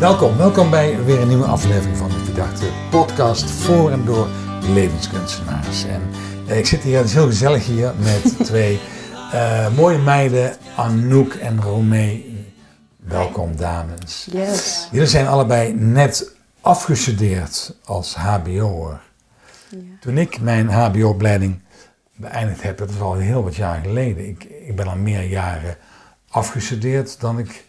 Welkom, welkom bij weer een nieuwe aflevering van de Verdachte podcast voor en door levenskunstenaars. En eh, ik zit hier, het is heel gezellig hier, met twee uh, mooie meiden, Anouk en Romee. Welkom dames. Yes. Jullie zijn allebei net afgestudeerd als hbo'er. Ja. Toen ik mijn hbo-opleiding beëindigd heb, dat is al heel wat jaar geleden. Ik, ik ben al meer jaren afgestudeerd dan ik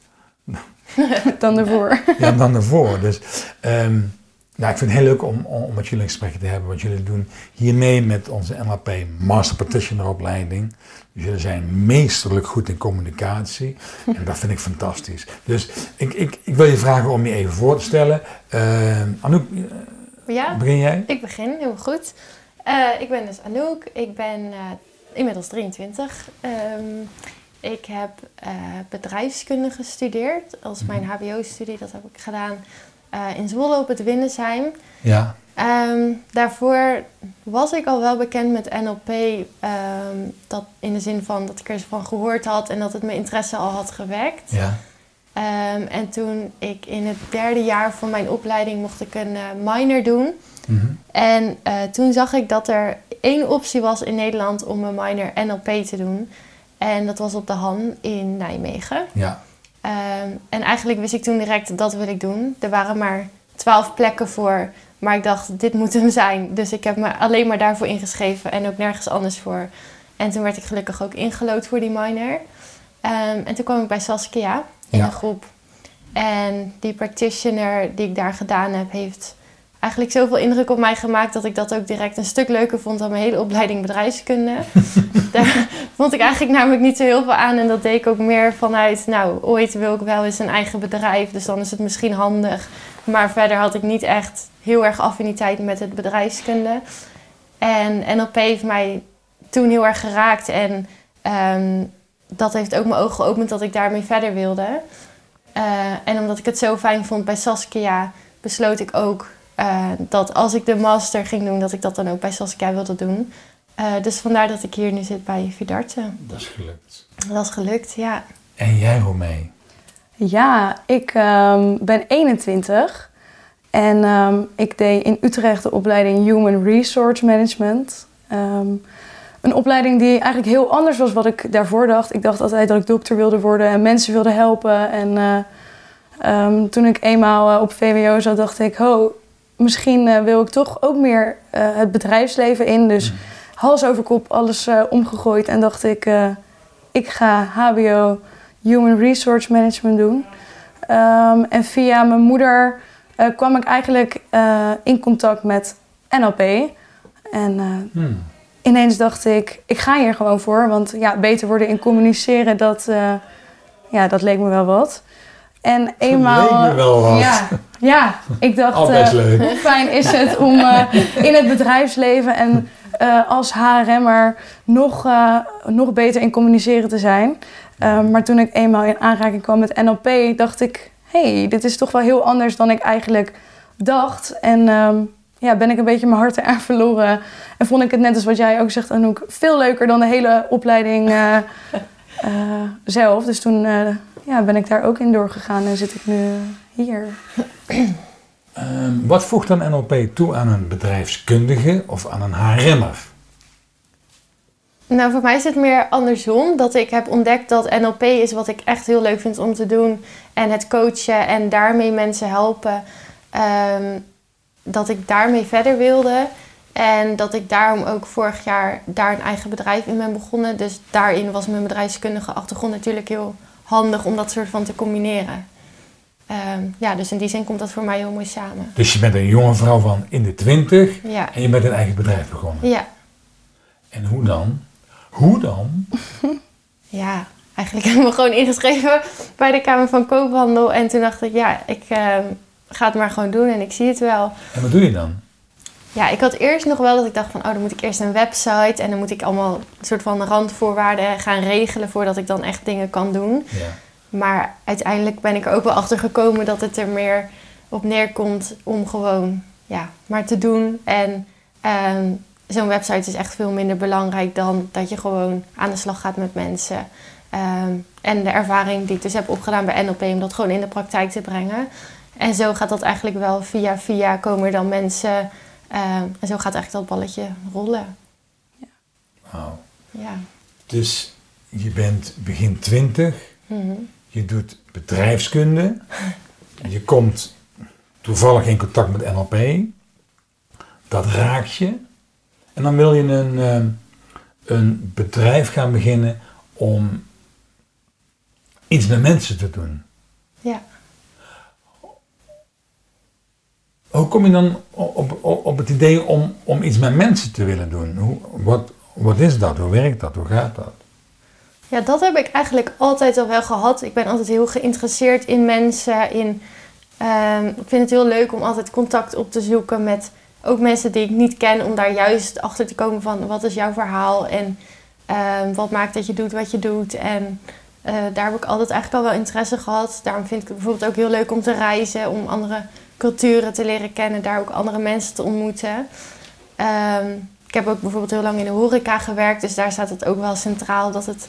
dan daarvoor. ja, dan daarvoor. Dus um, nou, ik vind het heel leuk om, om, met jullie een gesprek te hebben. Wat jullie doen hiermee met onze NLP Master Practitioner opleiding. Dus jullie zijn meesterlijk goed in communicatie. En dat vind ik fantastisch. Dus ik, ik, ik wil je vragen om je even voor te stellen. Uh, Anouk, ja, begin jij? Ik begin, heel goed. Uh, ik ben dus Anouk. Ik ben uh, inmiddels 23. Um, ik heb uh, bedrijfskunde gestudeerd als mijn mhm. HBO-studie. Dat heb ik gedaan uh, in Zwolle op het Winnesheim. Ja. Um, daarvoor was ik al wel bekend met NLP. Um, dat in de zin van dat ik er van gehoord had en dat het mijn interesse al had gewekt. Ja. Um, en toen ik in het derde jaar van mijn opleiding mocht ik een uh, minor doen. Mm -hmm. En uh, toen zag ik dat er één optie was in Nederland om een minor NLP te doen. En dat was op de Han in Nijmegen. Ja. Um, en eigenlijk wist ik toen direct, dat wil ik doen. Er waren maar twaalf plekken voor, maar ik dacht, dit moet hem zijn. Dus ik heb me alleen maar daarvoor ingeschreven en ook nergens anders voor. En toen werd ik gelukkig ook ingelood voor die minor. Um, en toen kwam ik bij Saskia in ja. een groep. En die practitioner die ik daar gedaan heb, heeft eigenlijk zoveel indruk op mij gemaakt dat ik dat ook direct een stuk leuker vond dan mijn hele opleiding bedrijfskunde. Daar vond ik eigenlijk namelijk niet zo heel veel aan en dat deed ik ook meer vanuit, nou, ooit wil ik wel eens een eigen bedrijf, dus dan is het misschien handig. Maar verder had ik niet echt heel erg affiniteit met het bedrijfskunde. En NLP heeft mij toen heel erg geraakt en um, dat heeft ook mijn ogen geopend dat ik daarmee verder wilde. Uh, en omdat ik het zo fijn vond bij Saskia, besloot ik ook uh, dat als ik de master ging doen, dat ik dat dan ook bij Saskia wilde doen. Uh, dus vandaar dat ik hier nu zit bij Vidarte. Dat is gelukt. Dat is gelukt, ja. En jij, Romee? Ja, ik um, ben 21 en um, ik deed in Utrecht de opleiding Human Resource Management. Um, een opleiding die eigenlijk heel anders was wat ik daarvoor dacht. Ik dacht altijd dat ik dokter wilde worden en mensen wilde helpen. En uh, toen ik eenmaal uh, op VWO zat, dacht ik, ho, misschien uh, wil ik toch ook meer uh, het bedrijfsleven in. Dus mm. hals over kop alles uh, omgegooid en dacht ik, ik ga HBO Human Resource Management doen. Um, en via mijn moeder kwam ik eigenlijk in contact met NLP. En mm. ineens dacht ik, ik ga hier gewoon voor. Want ja, beter worden in communiceren, dat, ja, dat leek me wel wat. En eenmaal. Dat leek me wel wat. Ja, ja, ik dacht, Al best leuk. hoe fijn is het om uh, in het bedrijfsleven en uh, als HRM'er nog, nog beter in communiceren te zijn. maar toen ik eenmaal in aanraking kwam met NLP, dacht ik, hey, dit is toch wel heel anders dan ik eigenlijk dacht. En um, ja, ben ik een beetje mijn hart eraan verloren. En vond ik het net als wat jij ook zegt, Anouk, veel leuker dan de hele opleiding zelf. Dus toen ja, ben ik daar ook in doorgegaan en zit ik nu hier. Um, wat voegt dan NLP toe aan een bedrijfskundige of aan een HRM'er? Nou, voor mij is het meer andersom. Dat ik heb ontdekt dat NLP is wat ik echt heel leuk vind om te doen. En het coachen en daarmee mensen helpen. Um, dat ik daarmee verder wilde. En dat ik daarom ook vorig jaar daar een eigen bedrijf in ben begonnen. Dus daarin was mijn bedrijfskundige achtergrond natuurlijk heel handig om dat soort van te combineren. Um, ja, dus in die zin komt dat voor mij heel mooi samen. Dus je bent een jonge vrouw van in de twintig ja. en je bent een eigen bedrijf begonnen. Ja. En hoe dan? Hoe dan? ja, eigenlijk heb ik me gewoon ingeschreven bij de Kamer van Koophandel. En toen dacht ik, ja, ik uh, ga het maar gewoon doen en ik zie het wel. En wat doe je dan? Ja, ik had eerst nog wel dat ik dacht van, oh, dan moet ik eerst een website en dan moet ik allemaal een soort van randvoorwaarden gaan regelen voordat ik dan echt dingen kan doen. Ja. Maar uiteindelijk ben ik er ook wel achter gekomen dat het er meer op neerkomt om gewoon ja, maar te doen. En um, zo'n website is echt veel minder belangrijk dan dat je gewoon aan de slag gaat met mensen. Um, en de ervaring die ik dus heb opgedaan bij NLP, om dat gewoon in de praktijk te brengen. En zo gaat dat eigenlijk wel via via komen er dan mensen. eh, en zo gaat eigenlijk dat balletje rollen. Wauw. Ja. Dus je bent begin twintig, Mhm. Je doet bedrijfskunde, je komt toevallig in contact met NLP, dat raakt je. En dan wil je een, ehm, een bedrijf gaan beginnen om iets met mensen te doen. ja. Hoe kom je dan op, op, op het idee om, om iets met mensen te willen doen? Hoe, wat, wat is dat? Hoe werkt dat? Hoe gaat dat? Ja, dat heb ik eigenlijk altijd al wel gehad. Ik ben altijd heel geïnteresseerd in mensen. In, ehm, ik vind het heel leuk om altijd contact op te zoeken met ook mensen die ik niet ken. Om daar juist achter te komen van wat is jouw verhaal en ehm, wat maakt dat je doet wat je doet. En eh, daar heb ik altijd eigenlijk al wel interesse gehad. Daarom vind ik het bijvoorbeeld ook heel leuk om te reizen. Om andere culturen te leren kennen. Daar ook andere mensen te ontmoeten. Ehm, ik heb ook bijvoorbeeld heel lang in de horeca gewerkt. Dus daar staat het ook wel centraal dat het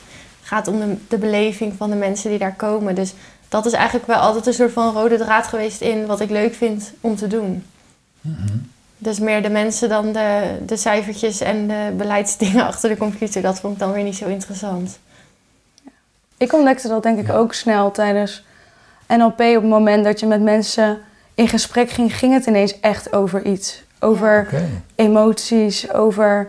gaat om de, de beleving van de mensen die daar komen. Dus dat is eigenlijk wel altijd een soort van rode draad geweest in wat ik leuk vind om te doen. Dus meer de mensen dan de, de cijfertjes en de beleidsdingen achter de computer. Dat vond ik dan weer niet zo interessant. Ik ontdekte dat denk ik Ja. ook snel tijdens NLP. Op het moment dat je met mensen in gesprek ging, ging het ineens echt over iets. Over emoties, over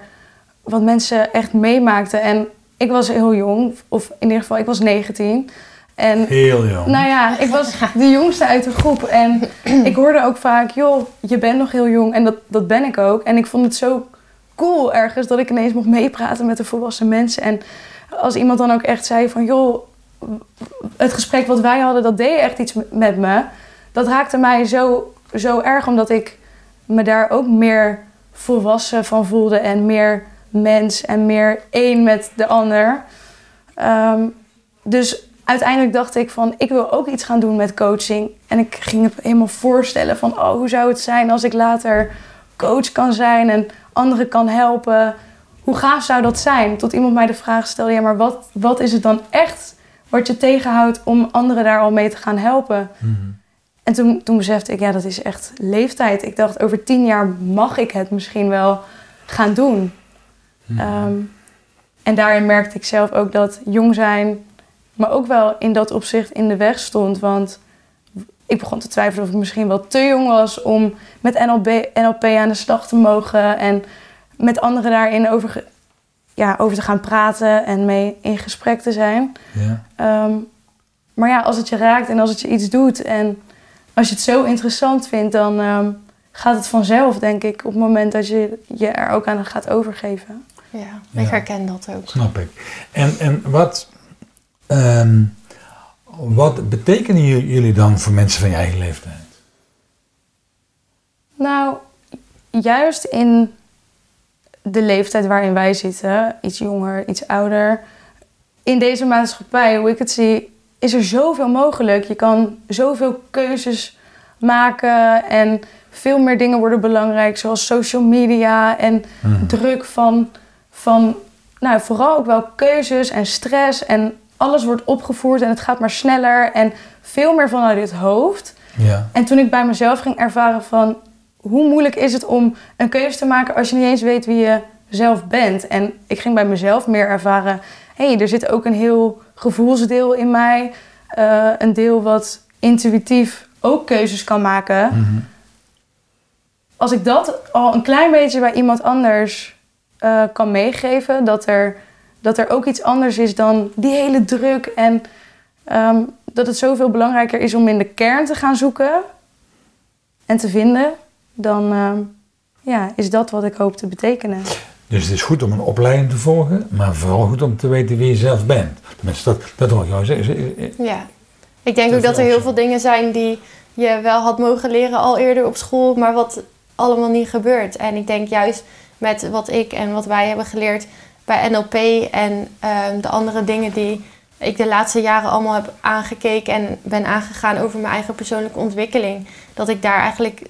wat mensen echt meemaakten. En ik was heel jong, of in ieder geval, ik was 19. En Heel jong. nou ja, ik was de jongste uit de groep. En ik hoorde ook vaak, joh, je bent nog heel jong. En dat, dat ben ik ook. En ik vond het zo cool ergens dat ik ineens mocht meepraten met de volwassen mensen. En als iemand dan ook echt zei van, joh, het gesprek wat wij hadden, dat deed echt iets met me. Dat raakte mij zo, zo erg, omdat ik me daar ook meer volwassen van voelde. En meer mens en meer één met de ander. Ehm, dus uiteindelijk dacht ik van, ik wil ook iets gaan doen met coaching. En ik ging het helemaal voorstellen van, oh, hoe zou het zijn als ik later coach kan zijn en anderen kan helpen. Hoe gaaf zou dat zijn? Tot iemand mij de vraag stelde, ja, maar wat, wat is het dan echt wat je tegenhoudt om anderen daar al mee te gaan helpen? Mhm. En toen, toen besefte ik, ja, dat is echt leeftijd. Ik dacht, over tien jaar mag ik het misschien wel gaan doen. Ehm, en daarin merkte ik zelf ook dat jong zijn maar ook wel in dat opzicht in de weg stond. Want ik begon te twijfelen of ik misschien wel te jong was om met NLP, NLP aan de slag te mogen. En met anderen daarin over, ja, over te gaan praten en mee in gesprek te zijn. Ja. Ehm, maar ja, als het je raakt en als het je iets doet en als je het zo interessant vindt, dan ehm, gaat het vanzelf, denk ik, op het moment dat je je er ook aan gaat overgeven. Ja, ik herken dat ook. Snap ik. En, en wat, ehm, wat betekenen jullie dan voor mensen van je eigen leeftijd? Nou, juist in de leeftijd waarin wij zitten, iets jonger, iets ouder, in deze maatschappij, hoe ik het zie, is er zoveel mogelijk. Je kan zoveel keuzes maken en veel meer dingen worden belangrijk, zoals social media en Mhm. druk van, van nou, vooral ook wel keuzes en stress en alles wordt opgevoerd en het gaat maar sneller en veel meer vanuit het hoofd. Ja. En toen ik bij mezelf ging ervaren van hoe moeilijk is het om een keuze te maken als je niet eens weet wie je zelf bent. En ik ging bij mezelf meer ervaren, hé, hey, er zit ook een heel gevoelsdeel in mij. eh, een deel wat intuïtief ook keuzes kan maken. Mhm. Als ik dat al een klein beetje bij iemand anders eh, kan meegeven, dat er, dat er ook iets anders is dan die hele druk en ehm, dat het zoveel belangrijker is om in de kern te gaan zoeken en te vinden, dan ehm, ja, is dat wat ik hoop te betekenen. Dus het is goed om een opleiding te volgen, maar vooral goed om te weten wie je zelf bent. Tenminste, dat, dat hoor ik jou zeggen. Ja. Ik denk Dat ook dat er heel veel dingen zijn die je wel had mogen leren al eerder op school, maar wat allemaal niet gebeurt. En ik denk juist met wat ik en wat wij hebben geleerd bij NLP en ehm, de andere dingen die ik de laatste jaren allemaal heb aangekeken en ben aangegaan over mijn eigen persoonlijke ontwikkeling, dat ik daar eigenlijk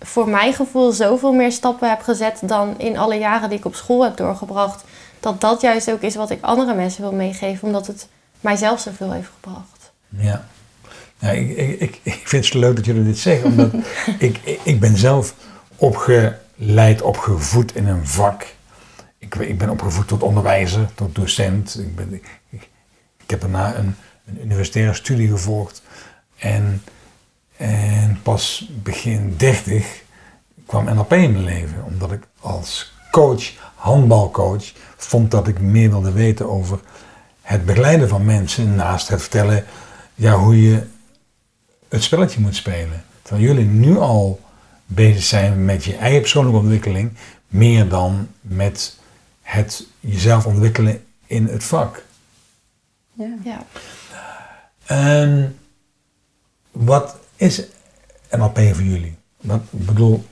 voor mijn gevoel zoveel meer stappen heb gezet dan in alle jaren die ik op school heb doorgebracht. Dat dat juist ook is wat ik andere mensen wil meegeven, omdat het mijzelf zoveel heeft gebracht. Ja. Ja, ik, ik, vind het zo leuk dat jullie dit zeggen, omdat ik, ik, ben zelf opgeleid, opgevoed in een vak. Ik, ik ben opgevoed tot onderwijzer, tot docent. Ik, ben, ik heb daarna een, een universitaire studie gevolgd. En, en pas begin 30 kwam NLP in mijn leven, omdat ik als coach, handbalcoach, vond dat ik meer wilde weten over het begeleiden van mensen naast het vertellen ja, hoe je het spelletje moet spelen. Terwijl jullie nu al bezig zijn met je eigen persoonlijke ontwikkeling, meer dan met het jezelf ontwikkelen in het vak. Ja. Ja. En wat is NLP voor jullie? Want, ik bedoel,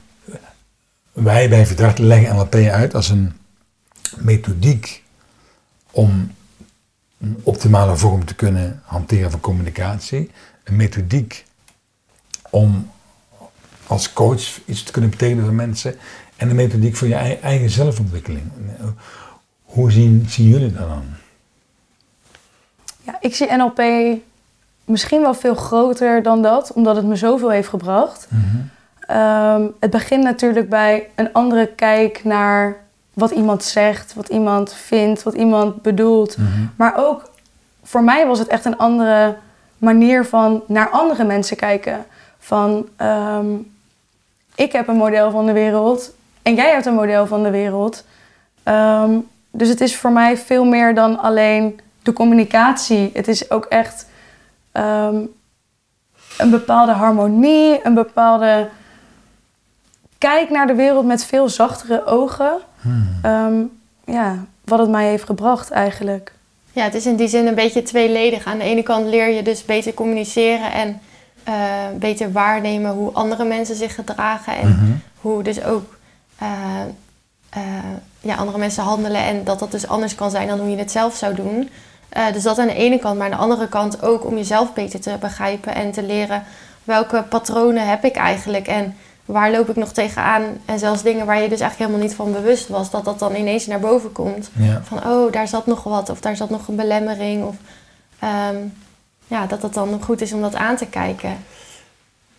wij bij Verdracht leggen NLP uit als een methodiek om een optimale vorm te kunnen hanteren van communicatie. Een methodiek om als coach iets te kunnen betekenen voor mensen. En een methodiek voor je ei- eigen zelfontwikkeling. Hoe zien, zien jullie dat dan? Ja, ik zie NLP misschien wel veel groter dan dat, omdat het me zoveel heeft gebracht. Ehm, het begint natuurlijk bij een andere kijk naar wat iemand zegt, wat iemand vindt, wat iemand bedoelt. Maar ook voor mij was het echt een andere manier van naar andere mensen kijken. Van ehm, ik heb een model van de wereld en jij hebt een model van de wereld. Ehm, dus het is voor mij veel meer dan alleen de communicatie. Het is ook echt ehm, een bepaalde harmonie, een bepaalde kijk naar de wereld met veel zachtere ogen. Ehm, ja, wat het mij heeft gebracht eigenlijk. Ja, het is in die zin een beetje tweeledig. Aan de ene kant leer je dus beter communiceren en eh, beter waarnemen hoe andere mensen zich gedragen. En Mhm. hoe dus ook eh, eh, ja, andere mensen handelen. En dat dat dus anders kan zijn dan hoe je het zelf zou doen. Dus dat aan de ene kant. Maar aan de andere kant ook om jezelf beter te begrijpen en te leren welke patronen heb ik eigenlijk. En waar loop ik nog tegenaan. En zelfs dingen waar je dus eigenlijk helemaal niet van bewust was. Dat dat dan ineens naar boven komt Ja. van oh, daar zat nog wat of daar zat nog een belemmering. Of ehm, ja, dat het dan goed is om dat aan te kijken.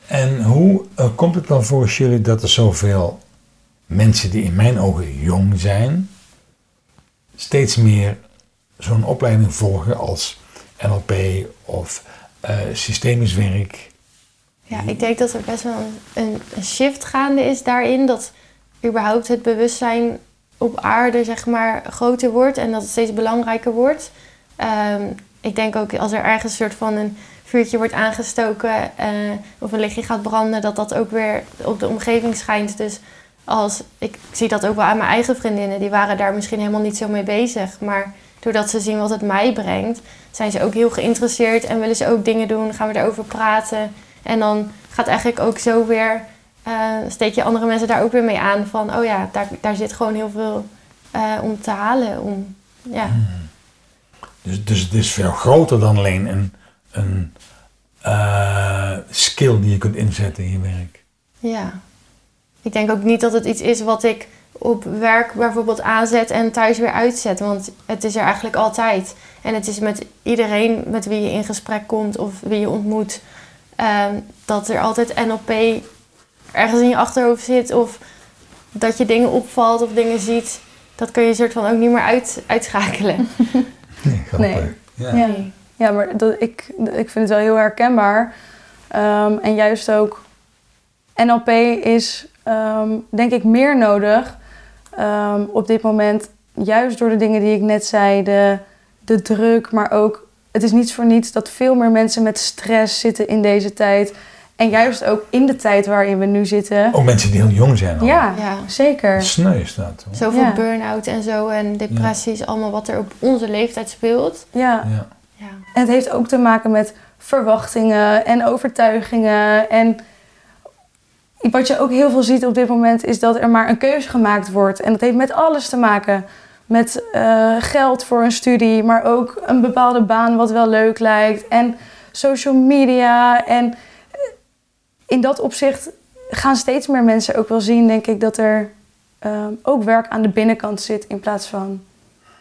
En hoe eh, komt het dan volgens jullie dat er zoveel mensen die in mijn ogen jong zijn, steeds meer zo'n opleiding volgen als NLP of eh, systemisch werk? Ja, ik denk dat er best wel een, een, een shift gaande is daarin. Dat überhaupt het bewustzijn op aarde zeg maar groter wordt en dat het steeds belangrijker wordt. Ehm, ik denk ook als er ergens een soort van een vuurtje wordt aangestoken eh, of een lichtje gaat branden, dat dat ook weer op de omgeving schijnt. Dus als, ik zie dat ook wel aan mijn eigen vriendinnen, die waren daar misschien helemaal niet zo mee bezig. Maar doordat ze zien wat het mij brengt, zijn ze ook heel geïnteresseerd en willen ze ook dingen doen, gaan we erover praten. En dan gaat eigenlijk ook zo weer, eh, steek je andere mensen daar ook weer mee aan van, oh ja, daar, daar zit gewoon heel veel eh, om te halen. Om, ja. Dus, dus het is veel groter dan alleen een, een eh, skill die je kunt inzetten in je werk. Ja. Ik denk ook niet dat het iets is wat ik op werk bijvoorbeeld aanzet en thuis weer uitzet. Want het is er eigenlijk altijd. En het is met iedereen met wie je in gesprek komt of wie je ontmoet. ehm, dat er altijd NLP ergens in je achterhoofd zit. Of dat je dingen opvalt of dingen ziet. Dat kun je soort van ook niet meer uit, uitschakelen. Nee, grappig. Nee. Ja. Ja. Ja, maar dat, ik, ik vind het wel heel herkenbaar. Ehm, en juist ook NLP is ehm, denk ik meer nodig ehm, op dit moment. Juist door de dingen die ik net zei, de, de druk, maar ook... Het is niets voor niets dat veel meer mensen met stress zitten in deze tijd. En juist ook in de tijd waarin we nu zitten. Ook mensen die heel jong zijn al. Ja, Ja. zeker. Sneu is dat. hoor. Zoveel Ja. burn-out en zo en depressies. Allemaal wat er op onze leeftijd speelt. Ja. Ja. Ja. En het heeft ook te maken met verwachtingen en overtuigingen. En wat je ook heel veel ziet op dit moment is dat er maar een keuze gemaakt wordt. En dat heeft met alles te maken. Met eh, geld voor een studie, maar ook een bepaalde baan wat wel leuk lijkt. En social media. En in dat opzicht gaan steeds meer mensen ook wel zien, denk ik, dat er eh, ook werk aan de binnenkant zit in plaats van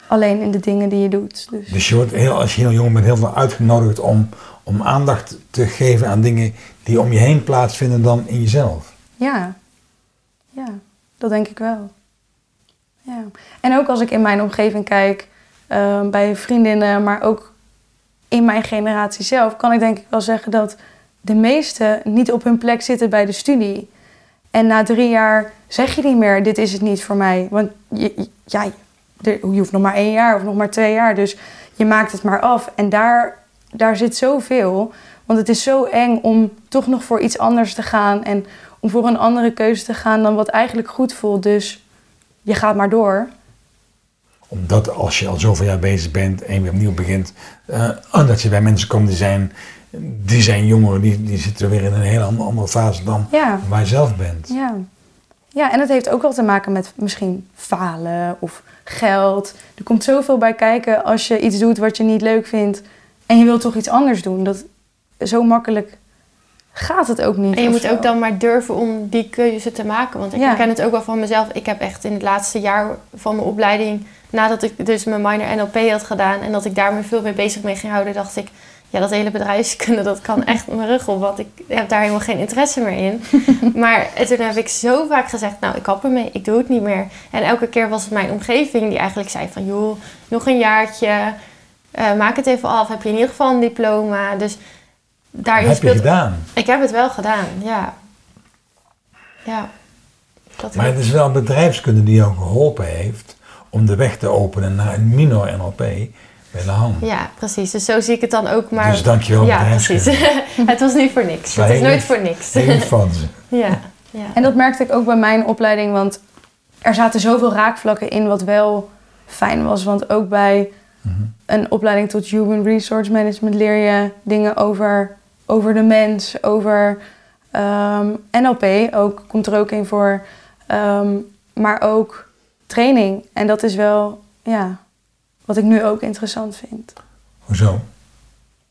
alleen in de dingen die je doet. Dus, Dus je wordt heel, als je heel jong bent heel veel uitgenodigd om, om aandacht te geven aan dingen die om je heen plaatsvinden dan in jezelf. ja. ja, dat denk ik wel. Ja. En ook als ik in mijn omgeving kijk, eh, bij vriendinnen, maar ook in mijn generatie zelf, kan ik denk ik wel zeggen dat de meesten niet op hun plek zitten bij de studie. En na drie jaar zeg je niet meer, dit is het niet voor mij. Want je, ja, je hoeft nog maar één jaar of nog maar twee jaar. Dus je maakt het maar af. En daar, daar zit zoveel. Want het is zo eng om toch nog voor iets anders te gaan. En om voor een andere keuze te gaan dan wat eigenlijk goed voelt. Dus je gaat maar door. Omdat als je al zoveel jaar bezig bent en weer opnieuw begint, eh, en dat je bij mensen komt die zijn, die zijn jongeren, die, die zitten weer in een hele andere, fase dan Ja. waar je zelf bent. Ja. ja, en het heeft ook wel te maken met misschien falen of geld. Er komt zoveel bij kijken als je iets doet wat je niet leuk vindt en je wilt toch iets anders doen. Dat, zo makkelijk gaat het ook niet. En je moet zo. ook dan maar durven om die keuze te maken. Want ik Ja. herken het ook wel van mezelf. Ik heb echt in het laatste jaar van mijn opleiding, nadat ik dus mijn minor NLP had gedaan en dat ik daar me veel meer bezig mee ging houden, dacht ik, ja, dat hele bedrijfskunde, dat kan echt mijn rug op. Want ik heb daar helemaal geen interesse meer in. maar toen heb ik zo vaak gezegd, nou, ik kap ermee, ik doe het niet meer. En elke keer was het mijn omgeving die eigenlijk zei van, joh, nog een jaartje, eh, maak het even af, heb je in ieder geval een diploma. Dus daarin heb je speelt gedaan. ik heb het wel gedaan, ja. Ja. Dat Maar het is wel bedrijfskunde die jou geholpen heeft om de weg te openen naar een minor NLP bij de hand. Ja, precies. Dus zo zie ik het dan ook. Maar... Dus dankjewel Ja, precies. het was niet voor niks. Maar Het is nooit voor niks. Heel van ze. ja. ja. En dat merkte ik ook bij mijn opleiding, want er zaten zoveel raakvlakken in wat wel fijn was. Want ook bij Mhm. een opleiding tot Human Resource Management leer je dingen over, over de mens, over ehm, NLP, ook, komt er ook in voor. Ehm, maar ook training. En dat is wel, ja, wat ik nu ook interessant vind. Hoezo?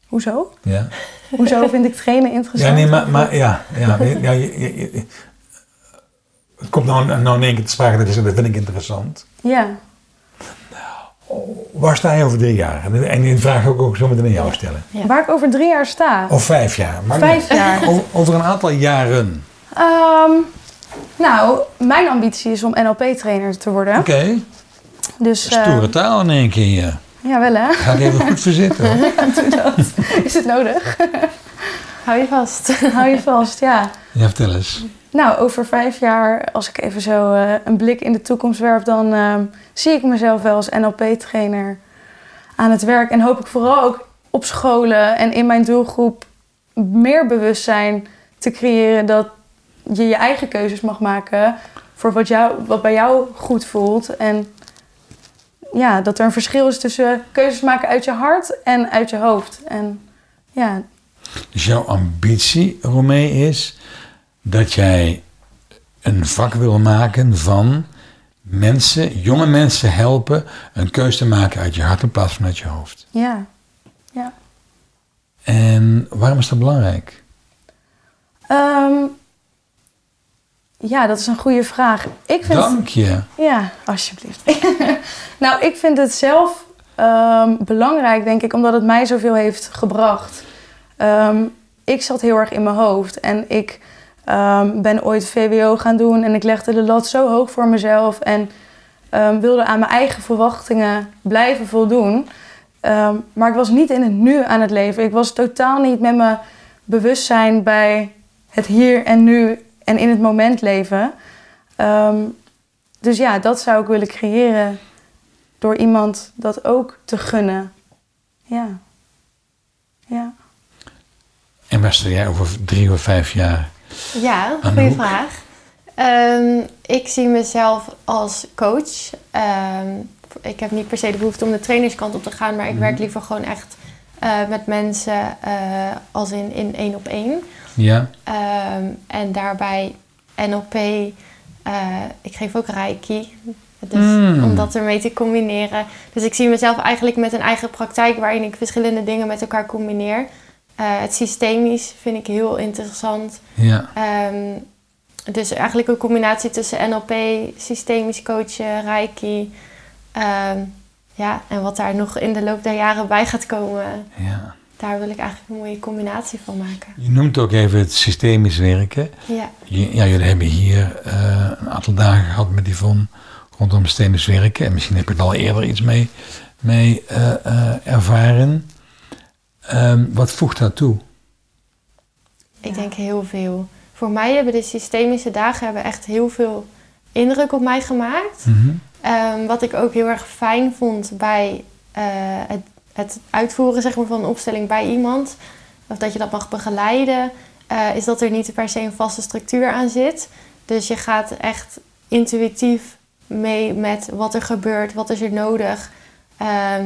Hoezo? Ja, Hoezo vind ik trainen interessant? ja nee, maar, maar ja, ja, ja je- je- je- het komt nou, nou in één keer te sprake dat je zegt, dat vind ik interessant. Ja. Waar sta je over drie jaar? En en die vraag ga ik ook zo meteen aan jou stellen. Ja. Waar ik over drie jaar sta. Of vijf jaar. Vijf jaar. Over, over een aantal jaren. Ehm, nou, mijn ambitie is om NLP-trainer te worden. Oké, Dus, eh, stoere taal in één keer. Ja. ja, wel hè? Ga ik even goed verzitten hoor. Doe dat. Is het nodig? Hou je vast. Hou je vast, ja. Ja, vertel eens. Nou, over vijf jaar, als ik even zo eh, een blik in de toekomst werp, dan ehm, zie ik mezelf wel als NLP-trainer aan het werk. En hoop ik vooral ook op scholen en in mijn doelgroep meer bewustzijn te creëren dat je je eigen keuzes mag maken voor wat, jou, wat bij jou goed voelt. En ja, dat er een verschil is tussen keuzes maken uit je hart en uit je hoofd. En ja, Dus jouw ambitie, Romee, is dat jij een vak wil maken van mensen, jonge mensen helpen een keuze te maken uit je hart in plaats van uit je hoofd. ja, ja. En waarom is dat belangrijk? Ehm, ja, dat is een goede vraag. Ik vind Dank je. Ja, alsjeblieft. nou, ik vind het zelf ehm, belangrijk, denk ik, omdat het mij zoveel heeft gebracht. Ehm, ik zat heel erg in mijn hoofd en ik ehm, ben ooit VWO gaan doen en ik legde de lat zo hoog voor mezelf en wilde aan mijn eigen verwachtingen blijven voldoen. Maar ik was niet in het nu aan het leven. Ik was totaal niet met mijn bewustzijn bij het hier en nu en in het moment leven. Ehm, dus ja, dat zou ik willen creëren door iemand dat ook te gunnen. Ja. Ja. En waar sta jij over drie of vijf jaar? Ja, goede vraag. Ehm, ik zie mezelf als coach. Ehm, ik heb niet per se de behoefte om de trainerskant op te gaan, maar ik werk liever gewoon echt eh, met mensen eh, als in, in één op één. Ja? Ehm, en daarbij NLP. eh, ik geef ook Reiki. Dus Mm. om dat ermee te combineren. Dus ik zie mezelf eigenlijk met een eigen praktijk waarin ik verschillende dingen met elkaar combineer. Eh, het systemisch vind ik heel interessant. Ja. Ehm, dus eigenlijk een combinatie tussen NLP, systemisch coachen, Reiki. Ehm, ja, en wat daar nog in de loop der jaren bij gaat komen, Ja. Daar wil ik eigenlijk een mooie combinatie van maken. Je noemt ook even het systemisch werken. Ja, Je- Ja, jullie hebben hier eh, een aantal dagen gehad met Yvonne rondom systemisch werken. En misschien heb je er al eerder iets mee, mee eh, eh, ervaren. Ehm, wat voegt dat toe? ik Ja. denk heel veel. Voor mij hebben de systemische dagen hebben echt heel veel indruk op mij gemaakt. Mhm. Ehm, wat ik ook heel erg fijn vond bij eh, het, het uitvoeren zeg maar, van een opstelling bij iemand, of dat je dat mag begeleiden, eh, is dat er niet per se een vaste structuur aan zit. Dus je gaat echt intuïtief mee met wat er gebeurt, wat is er nodig. Ehm,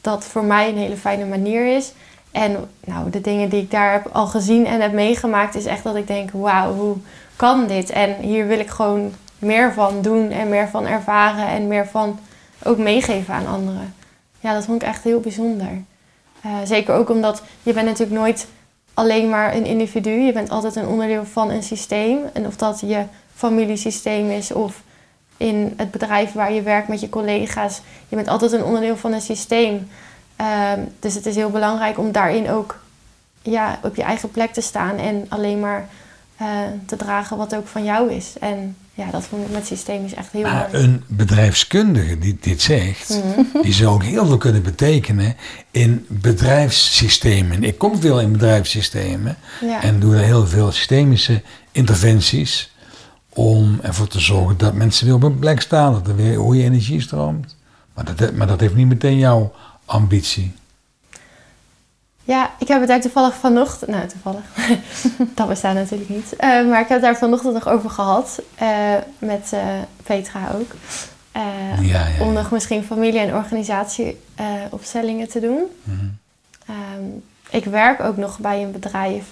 dat voor mij een hele fijne manier is. En nou, de dingen die ik daar heb al gezien en heb meegemaakt, is echt dat ik denk: wauw, hoe kan dit? En hier wil ik gewoon meer van doen en meer van ervaren en meer van ook meegeven aan anderen. Ja, dat vond ik echt heel bijzonder. Eh, zeker ook omdat je bent natuurlijk nooit alleen maar een individu. Je bent altijd een onderdeel van een systeem. En of dat je familiesysteem is of in het bedrijf waar je werkt met je collega's. Je bent altijd een onderdeel van een systeem. Ehm, dus het is heel belangrijk om daarin ook ja, op je eigen plek te staan en alleen maar eh, te dragen wat ook van jou is. En ja, dat vond ik met systemisch echt heel Maar een bedrijfskundige die dit zegt, Mhm. die zou ook heel veel kunnen betekenen in bedrijfssystemen. Ik kom veel in bedrijfssystemen Ja. en doe er heel veel systemische interventies om ervoor te zorgen dat mensen weer op een plek staan, dat er weer goede energie stroomt. Maar dat, maar dat heeft niet meteen jouw ambitie. Ja, ik heb het daar toevallig vanochtend... Nou, toevallig. dat bestaat natuurlijk niet. Eh, maar ik heb het daar vanochtend nog over gehad. eh, met eh, Petra ook. Ja, ja, Om nog misschien familie- en organisatieopstellingen te doen. Mhm. Ehm, ik werk ook nog bij een bedrijf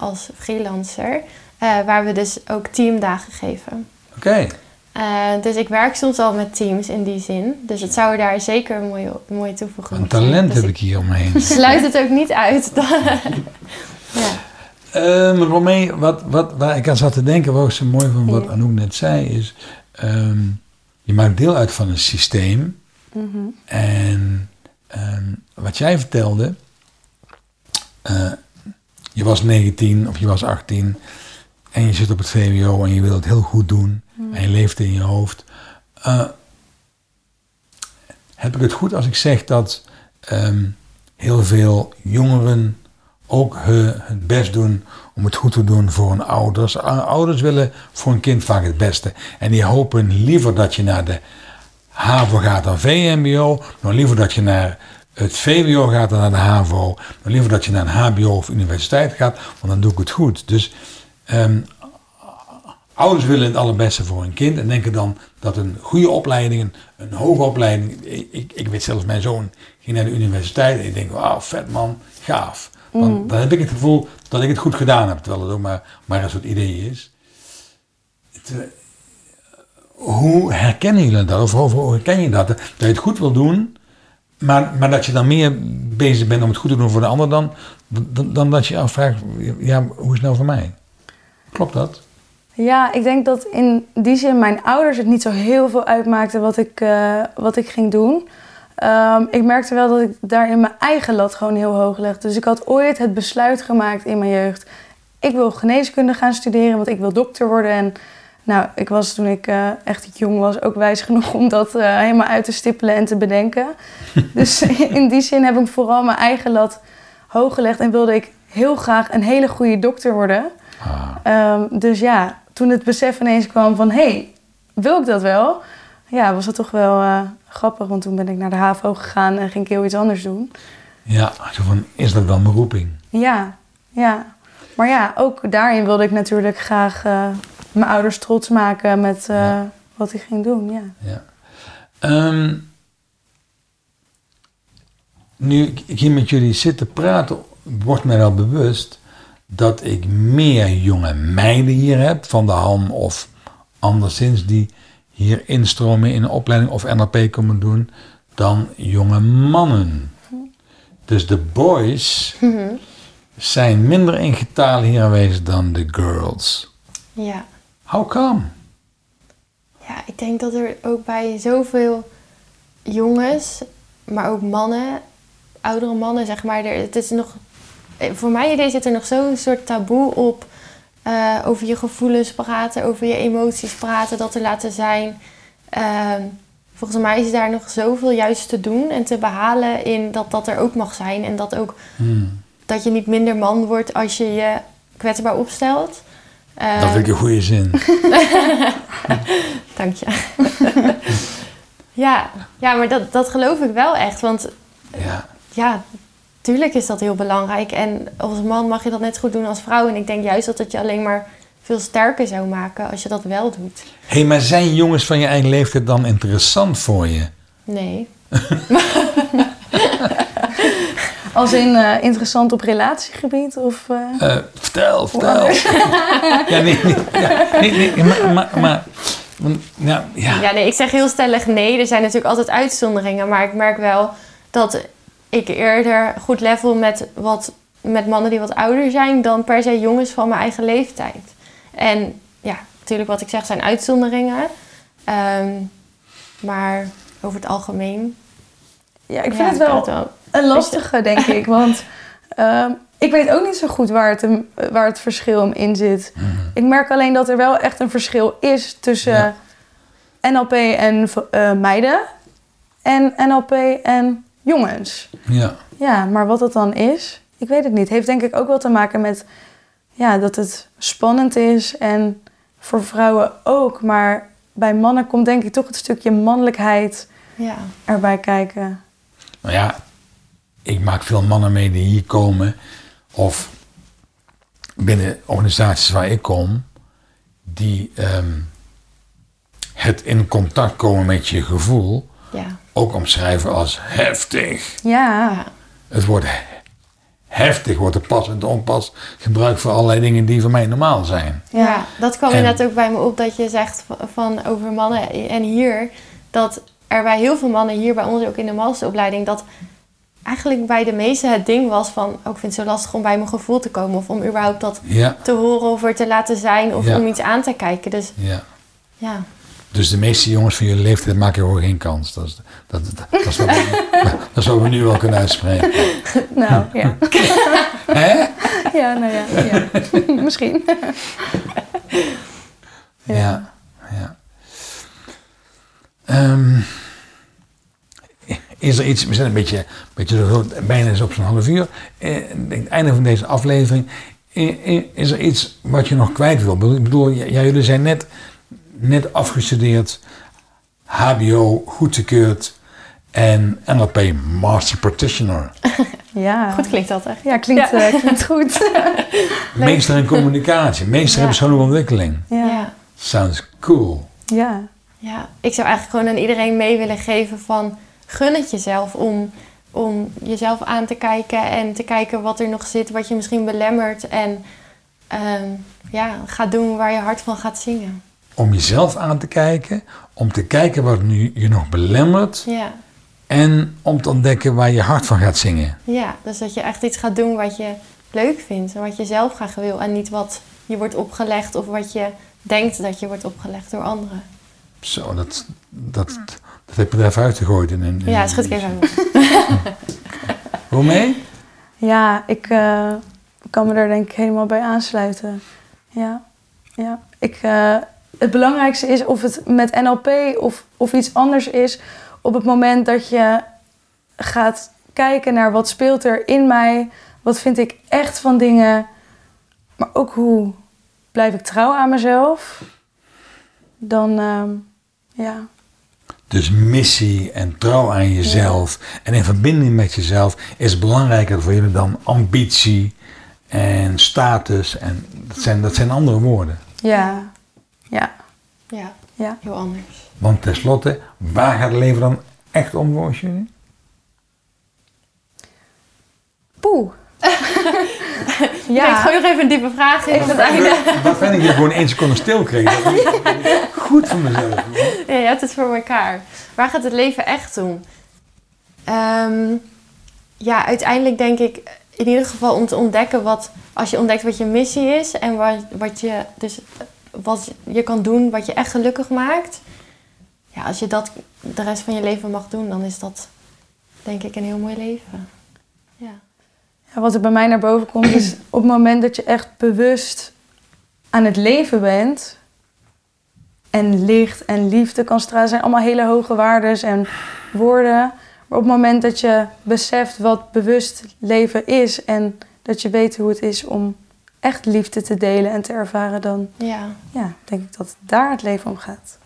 als freelancer. waar we dus ook teamdagen geven. Oké, Eh, dus ik werk soms al met teams in die zin. Dus het zou daar zeker een mooie, een mooie toevoeging een zijn. talent Dus heb ik hier omheen. sluit het ook niet uit. ja. Romee, wat, wat, waar ik aan zat te denken, wat zo mooi van wat Ja. Anouk net zei, is... ehm, je maakt deel uit van een systeem. Mhm. En ehm, wat jij vertelde, eh, je was 19 of je was 18 en je zit op het VWO en je wil het heel goed doen en je leeft in je hoofd. Eh, heb ik het goed als ik zeg dat ehm, heel veel jongeren ook hun, het best doen om het goed te doen voor hun ouders. Uh, Ouders willen voor een kind vaak het beste. En die hopen liever dat je naar de HAVO gaat dan VMBO. Nog liever dat je naar het VWO gaat dan naar de HAVO. Nog liever dat je naar een HBO of universiteit gaat, want dan doe ik het goed. Dus ehm, ouders willen het allerbeste voor hun kind en denken dan dat een goede opleiding, een, een hoge opleiding. Ik, ik, weet zelfs, mijn zoon ging naar de universiteit en ik denk, wauw, vet man, gaaf. Want dan heb ik het gevoel dat ik het goed gedaan heb, terwijl het ook maar, maar een soort idee is. Het, eh, hoe herkennen jullie dat? Of hoe herken je dat? Dat je het goed wil doen, maar, maar dat je dan meer bezig bent om het goed te doen voor de ander dan, dan, dan dat je je afvraagt, ja, hoe is het nou voor mij? Klopt dat? Ja, ik denk dat in die zin mijn ouders het niet zo heel veel uitmaakten wat ik, eh, wat ik ging doen. Ehm, ik merkte wel dat ik daarin mijn eigen lat gewoon heel hoog legde. Dus ik had ooit het besluit gemaakt in mijn jeugd. Ik wil geneeskunde gaan studeren, want ik wil dokter worden. En nou, ik was toen ik eh, echt jong was ook wijs genoeg om dat eh, helemaal uit te stippelen en te bedenken. dus in die zin heb ik vooral mijn eigen lat hoog gelegd en wilde ik heel graag een hele goede dokter worden. Ah, Ehm, dus ja, toen het besef ineens kwam van... hé, hey, wil ik dat wel? Ja, was het toch wel eh, grappig. Want toen ben ik naar de HAVO gegaan en ging ik heel iets anders doen. ja, zo van, is dat dan mijn roeping? Ja, ja. Maar ja, ook daarin wilde ik natuurlijk graag eh, mijn ouders trots maken... met eh, Ja. wat ik ging doen, ja. Ja. Ehm, nu ik hier met jullie zit te praten, wordt mij wel bewust dat ik meer jonge meiden hier heb, van de HAM of anderszins, die hier instromen in een opleiding of NLP komen doen, dan jonge mannen. Dus de boys zijn minder in getal hier aanwezig dan de girls. ja. How come? Ja, ik denk dat er ook bij zoveel jongens maar ook mannen, oudere mannen, zeg maar. Er, het is nog, voor mij idee zit er nog zo'n soort taboe op. eh, over je gevoelens praten, over je emoties praten, dat te laten zijn. Ehm, volgens mij is daar nog zoveel juist te doen en te behalen in dat dat er ook mag zijn. En dat ook Hmm. dat je niet minder man wordt als je je kwetsbaar opstelt. Eh, Dat vind ik een goede zin. Dank je. ja, ja, maar dat, dat geloof ik wel echt. Want Ja. ja, tuurlijk is dat heel belangrijk. En als man mag je dat net zo goed doen als vrouw. En ik denk juist dat het je alleen maar veel sterker zou maken als je dat wel doet. Hé, hey, maar zijn jongens van je eigen leeftijd dan interessant voor je? Nee. Als in eh, interessant op relatiegebied? Of, eh? Eh, vertel, vertel. ja, nee, nee, ja, nee, nee, maar, maar, maar ja. Ja, nee, ik zeg heel stellig nee. Er zijn natuurlijk altijd uitzonderingen. Maar ik merk wel dat ik eerder goed level met, wat, met mannen die wat ouder zijn... dan per se jongens van mijn eigen leeftijd. En ja, natuurlijk wat ik zeg zijn uitzonderingen. Ehm, maar over het algemeen... ja, ik vind ja, het wel een lastige, denk ik. Want ehm, ik weet ook niet zo goed waar het, waar het verschil hem in zit. Mhm. Ik merk alleen dat er wel echt een verschil is tussen Ja. NLP en eh, meiden en NLP en jongens. ja. Ja, maar wat dat dan is, ik weet het niet. Heeft denk ik ook wel te maken met ja, dat het spannend is en voor vrouwen ook. Maar bij mannen komt denk ik toch het stukje mannelijkheid Ja, erbij kijken. Nou ja, ik maak veel mannen mee die hier komen. Of binnen organisaties waar ik kom. Die ehm, het in contact komen met je gevoel ja, ook omschrijven als heftig. Ja. Het woord he- heftig wordt er pas en onpas gebruikt voor allerlei dingen die voor mij normaal zijn. ja. Dat kwam En- inderdaad ook bij me op dat je zegt van, over mannen en hier. Dat er bij heel veel mannen hier bij ons ook in de masteropleiding... dat eigenlijk bij de meesten het ding was van... Oh, ik vind het zo lastig om bij mijn gevoel te komen. Of om überhaupt dat Ja, te horen of er te laten zijn. Of Ja. om iets aan te kijken. Dus ja. ja, Dus de meeste jongens van jullie leeftijd maken gewoon geen kans. Dat is, dat, dat, dat, is wat we, dat is wat we nu wel kunnen uitspreken. Nou, ja. Hè? Ja, nou ja, ja. Misschien. Ja, ja. Ehm, is er iets, we zijn een beetje, een beetje bijna eens op zo'n half uur. Eh, het einde van deze aflevering. Is er iets wat je nog kwijt wil? Ik bedoel, jullie zijn net, net afgestudeerd, HBO goedgekeurd en NLP Master Practitioner. Ja. goed klinkt dat echt. Ja, klinkt, Ja. eh, klinkt goed. Meester in communicatie, meester in persoonlijke ontwikkeling. Ja. Sounds cool. Ja. ja, ik zou eigenlijk gewoon aan iedereen mee willen geven van... gun het jezelf om, om jezelf aan te kijken... en te kijken wat er nog zit, wat je misschien belemmert. En ehm, ja, ga doen waar je hart van gaat zingen. Om jezelf aan te kijken, om te kijken wat nu je nog belemmert. Ja, En om te ontdekken waar je hart van gaat zingen. ja, dus dat je echt iets gaat doen wat je leuk vindt... en wat je zelf graag wil en niet wat je wordt opgelegd... of wat je denkt dat je wordt opgelegd door anderen. Zo, dat, dat, dat heb je er even uitgegooid. In, in, Ja, schud ik even aan. Hoe mee? Ja, ik eh, kan me daar denk ik helemaal bij aansluiten. Ja, ja. Ik, eh, het belangrijkste is of het met NLP of, of iets anders is... op het moment dat je gaat kijken naar wat speelt er in mij... wat vind ik echt van dingen... maar ook hoe blijf ik trouw aan mezelf... dan, ehm, ja, Dus missie en trouw aan jezelf en in verbinding met jezelf is belangrijker voor jullie dan ambitie en status. En dat zijn, dat zijn andere woorden. ja, ja, Ja, ja. heel anders. Want tenslotte, waar gaat het leven dan echt om volgens jullie? Poeh. Ja. Ik gooi nog even een diepe vraag in het einde. Wat fijn dat je gewoon één seconde stil kreeg. Dat is goed voor mezelf. Ja, je hebt het voor elkaar. Waar gaat het leven echt om? Ehm, ja, uiteindelijk denk ik in ieder geval om te ontdekken wat... Als je ontdekt wat je missie is en wat, wat, je, dus wat je kan doen wat je echt gelukkig maakt. Ja, als je dat de rest van je leven mag doen, dan is dat denk ik een heel mooi leven. Ja. Ja, wat er bij mij naar boven komt is op het moment dat je echt bewust aan het leven bent en licht en liefde kan stralen, zijn allemaal hele hoge waarden en woorden. Maar op het moment dat je beseft wat bewust leven is en dat je weet hoe het is om echt liefde te delen en te ervaren, dan ja. ja, denk ik dat daar het leven om gaat.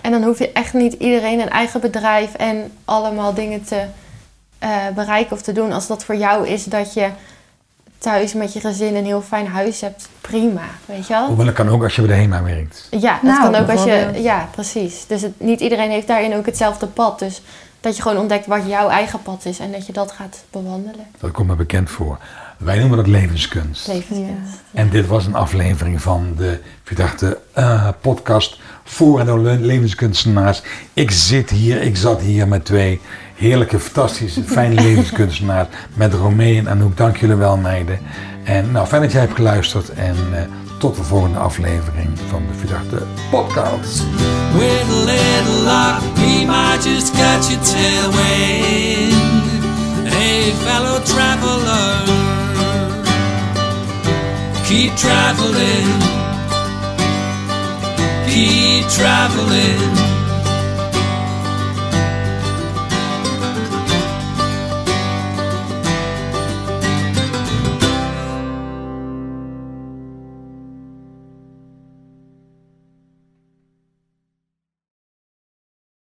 En dan hoef je echt niet iedereen een eigen bedrijf en allemaal dingen te eh, bereiken of te doen. Als dat voor jou is dat je thuis met je gezin een heel fijn huis hebt, prima, weet je wel? Hoewel dat kan ook als je bij de HEMA werkt. Ja, dat Nou, kan ook als je... Ja, precies. Dus het, niet iedereen heeft daarin ook hetzelfde pad. Dus dat je gewoon ontdekt wat jouw eigen pad is en dat je dat gaat bewandelen. Dat komt me bekend voor. Wij noemen dat levenskunst. Levenskunst. En dit was een aflevering van de Verdachte eh, podcast voor en door le- levenskunstenaars. Ik zit hier, ik zat hier met twee heerlijke, fantastische, fijne levenskunstenaars. Met Romee en Anouk. Dank jullie wel, meiden. En nou, fijn dat jij hebt geluisterd. En eh, tot de volgende aflevering van de Verdachte podcast. With a little luck, we might just catch a tailwind. Hey, fellow traveler, keep traveling, keep traveling.